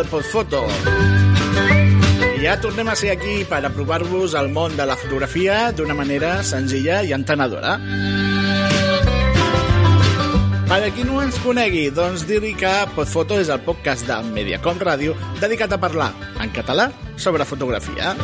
Al Postfoto. Ja tornem a ser aquí per aprovar-vos al món de la fotografia d'una manera senzilla i entenedora. Per a qui no ens conegui, doncs dir-li que Podfoto és el podcast de Mediacom Ràdio dedicat a parlar en català sobre fotografia.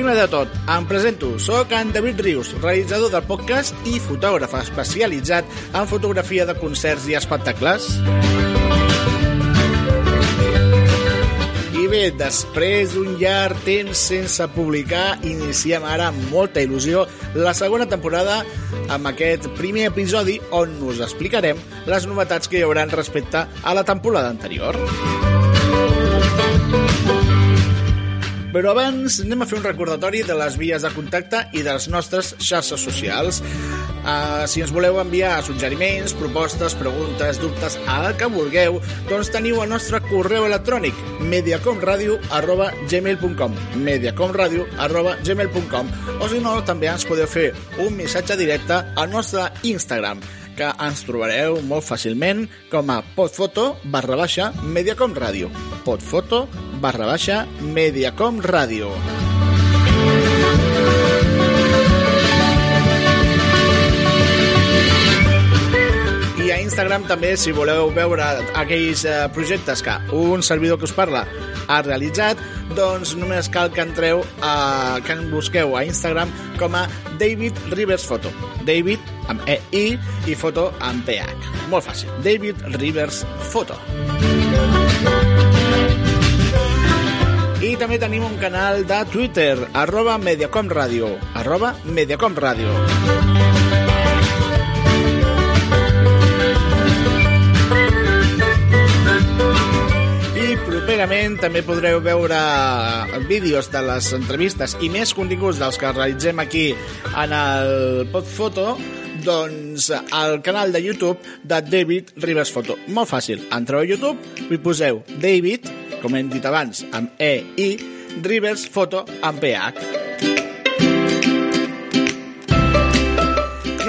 Primer de tot, em presento. Soc en David Rius, realitzador del podcast i fotògraf especialitzat en fotografia de concerts i espectacles. I bé, després d'un llarg temps sense publicar, iniciem ara amb molta il·lusió la segona temporada amb aquest primer episodi on us explicarem les novetats que hi haurà respecte a la temporada anterior. Però abans anem a fer un recordatori de les vies de contacte i de les nostres xarxes socials. Uh, si ens voleu enviar suggeriments, propostes, preguntes, dubtes, el que vulgueu, doncs teniu el nostre correu electrònic mediacomradio arroba gmail.com mediacomradio arroba gmail.com o si no, també ens podeu fer un missatge directe al nostre Instagram que ens trobareu molt fàcilment com a podfoto barra baixa Mediacom Ràdio. Podfoto barra baixa Mediacom Ràdio. I a Instagram també, si voleu veure aquells eh, projectes que un servidor que us parla ha realitzat, doncs només cal que entreu a, que en busqueu a Instagram com a David Rivers Photo. David amb E-I i foto amb PH. Molt fàcil. David Rivers Photo. I també tenim un canal de Twitter, arroba Mediacom Radio, arroba Mediacom Radio. Properament també podreu veure vídeos de les entrevistes i més continguts dels que realitzem aquí en el Podfoto doncs al canal de YouTube de David Rivers Foto. Molt fàcil, entreu a YouTube i poseu David, com hem dit abans, amb E, I, Rivers Foto amb PH.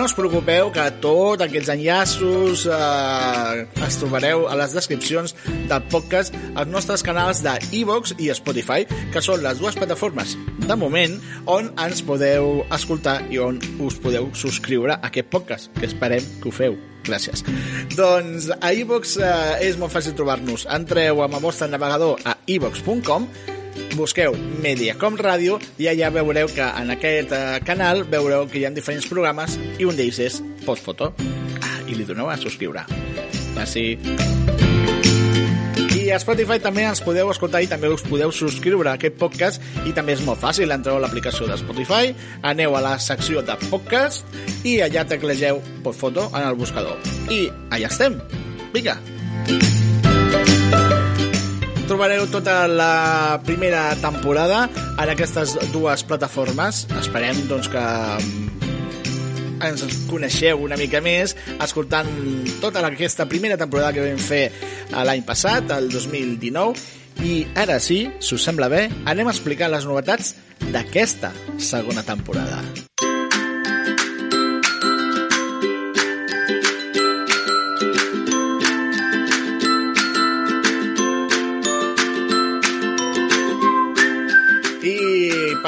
No us preocupeu que tots aquests enllaços eh, es trobareu a les descripcions del podcast als nostres canals de iVox i Spotify, que són les dues plataformes de moment on ens podeu escoltar i on us podeu subscriure a aquest podcast, que esperem que ho feu. Gràcies. Doncs a iVox eh, és molt fàcil trobar-nos. Entreu amb el vostre navegador a iVox.com busqueu Mediacom Ràdio i allà veureu que en aquest eh, canal veureu que hi ha diferents programes i un d'ells és Postfoto. Ah, I li doneu a subscriure. Merci. I a Spotify també ens podeu escoltar i també us podeu subscriure a aquest podcast i també és molt fàcil, entreu a l'aplicació de Spotify, aneu a la secció de podcast i allà teclegeu Postfoto en el buscador. I allà estem. Vinga! Trobareu tota la primera temporada en aquestes dues plataformes. Esperem doncs, que mm, ens coneixeu una mica més escoltant tota aquesta primera temporada que vam fer l'any passat, el 2019 i ara sí, si us sembla bé anem a explicar les novetats d'aquesta segona temporada.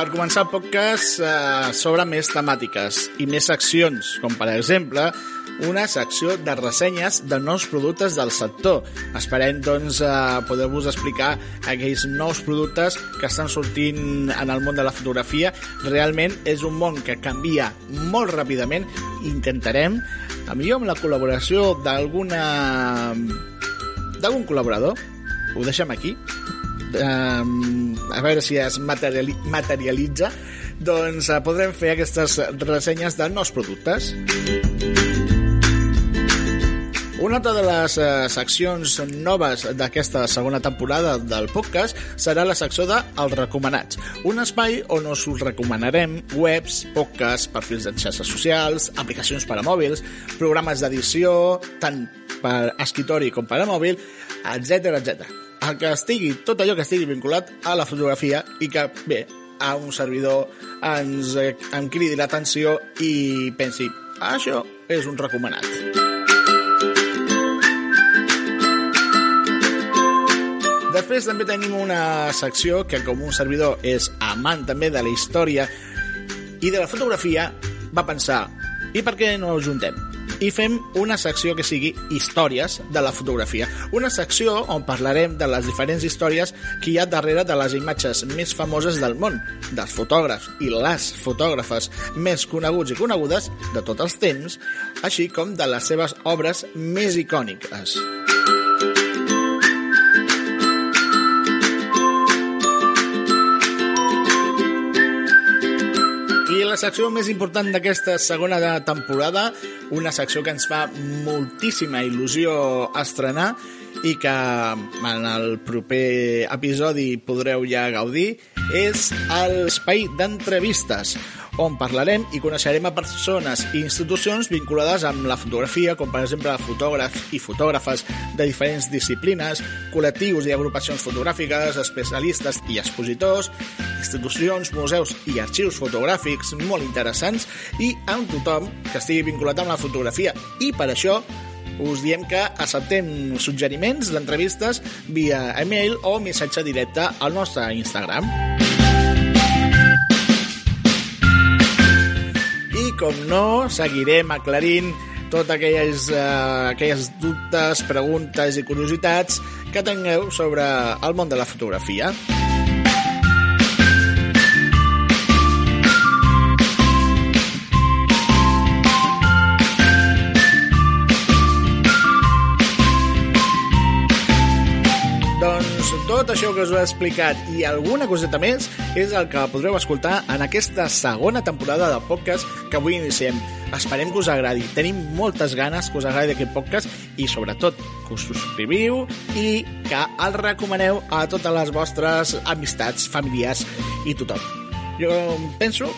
Per començar el podcast eh, sobre més temàtiques i més seccions, com per exemple una secció de ressenyes de nous productes del sector. Esperem, doncs, eh, poder-vos explicar aquells nous productes que estan sortint en el món de la fotografia. Realment és un món que canvia molt ràpidament intentarem, a millor amb la col·laboració d'alguna d'algun col·laborador, ho deixem aquí, um, a veure si es materiali materialitza. Doncs uh, podrem fer aquestes ressenyes de nous productes. Una altra de les eh, seccions noves d'aquesta segona temporada del podcast serà la secció de Els Recomanats, un espai on us recomanarem webs, podcasts, perfils de xarxes socials, aplicacions per a mòbils, programes d'edició, tant per escritori com per a mòbil, etc etc el que estigui, tot allò que estigui vinculat a la fotografia i que, bé, a un servidor ens, em cridi l'atenció i pensi, això és un recomanat. Després també tenim una secció que com un servidor és amant també de la història i de la fotografia, va pensar, i per què no el juntem? I fem una secció que sigui històries de la fotografia. Una secció on parlarem de les diferents històries que hi ha darrere de les imatges més famoses del món, dels fotògrafs i les fotògrafes més coneguts i conegudes de tots els temps, així com de les seves obres més icòniques. I la secció més important d'aquesta segona temporada, una secció que ens fa moltíssima il·lusió estrenar i que en el proper episodi podreu ja gaudir, és l'espai d'entrevistes, on parlarem i coneixerem a persones i institucions vinculades amb la fotografia, com per exemple fotògrafs i fotògrafes de diferents disciplines, col·lectius i agrupacions fotogràfiques, especialistes i expositors, institucions, museus i arxius fotogràfics molt interessants i amb tothom que estigui vinculat amb la fotografia. I per això us diem que acceptem suggeriments d'entrevistes via email o missatge directe al nostre Instagram. I com no, seguirem aclarint totes aquelles, eh, aquelles dubtes, preguntes i curiositats que tingueu sobre el món de la fotografia. Doncs tot això que us he explicat i alguna coseta més és el que podreu escoltar en aquesta segona temporada del podcast que avui iniciem. Esperem que us agradi. Tenim moltes ganes que us agradi aquest podcast i sobretot que us subscriviu i que el recomaneu a totes les vostres amistats, familiars i tothom. Jo penso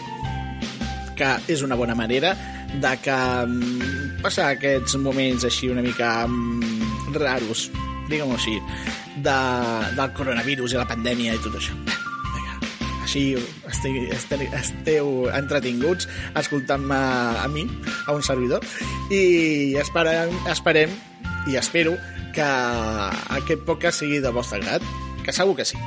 que és una bona manera de que mm, passar aquests moments així una mica mm, raros, diguem-ho així, de, del coronavirus i la pandèmia i tot això. Vinga, així esteu, esteu, esteu entretinguts escoltant-me a mi, a un servidor, i esperem, esperem i espero que aquest podcast sigui de vostre grat, que segur que sí.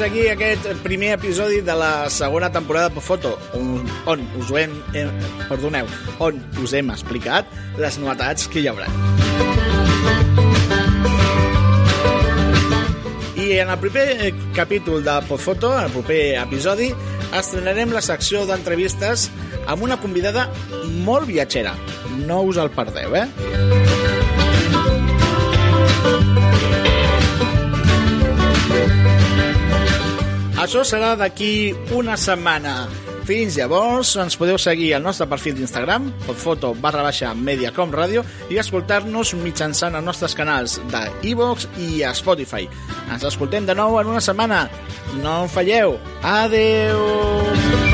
Fins aquí aquest primer episodi de la segona temporada de Foto, on, on us ho hem, eh, perdoneu, on us hem explicat les novetats que hi haurà. I en el proper eh, capítol de Podfoto, en el proper episodi, estrenarem la secció d'entrevistes amb una convidada molt viatgera. No us el perdeu, eh? Això serà d'aquí una setmana. Fins llavors, ens podeu seguir al nostre perfil d'Instagram, podfoto barra baixa mediacom ràdio, i escoltar-nos mitjançant els nostres canals de iVox i Spotify. Ens escoltem de nou en una setmana. No en falleu. Adeu!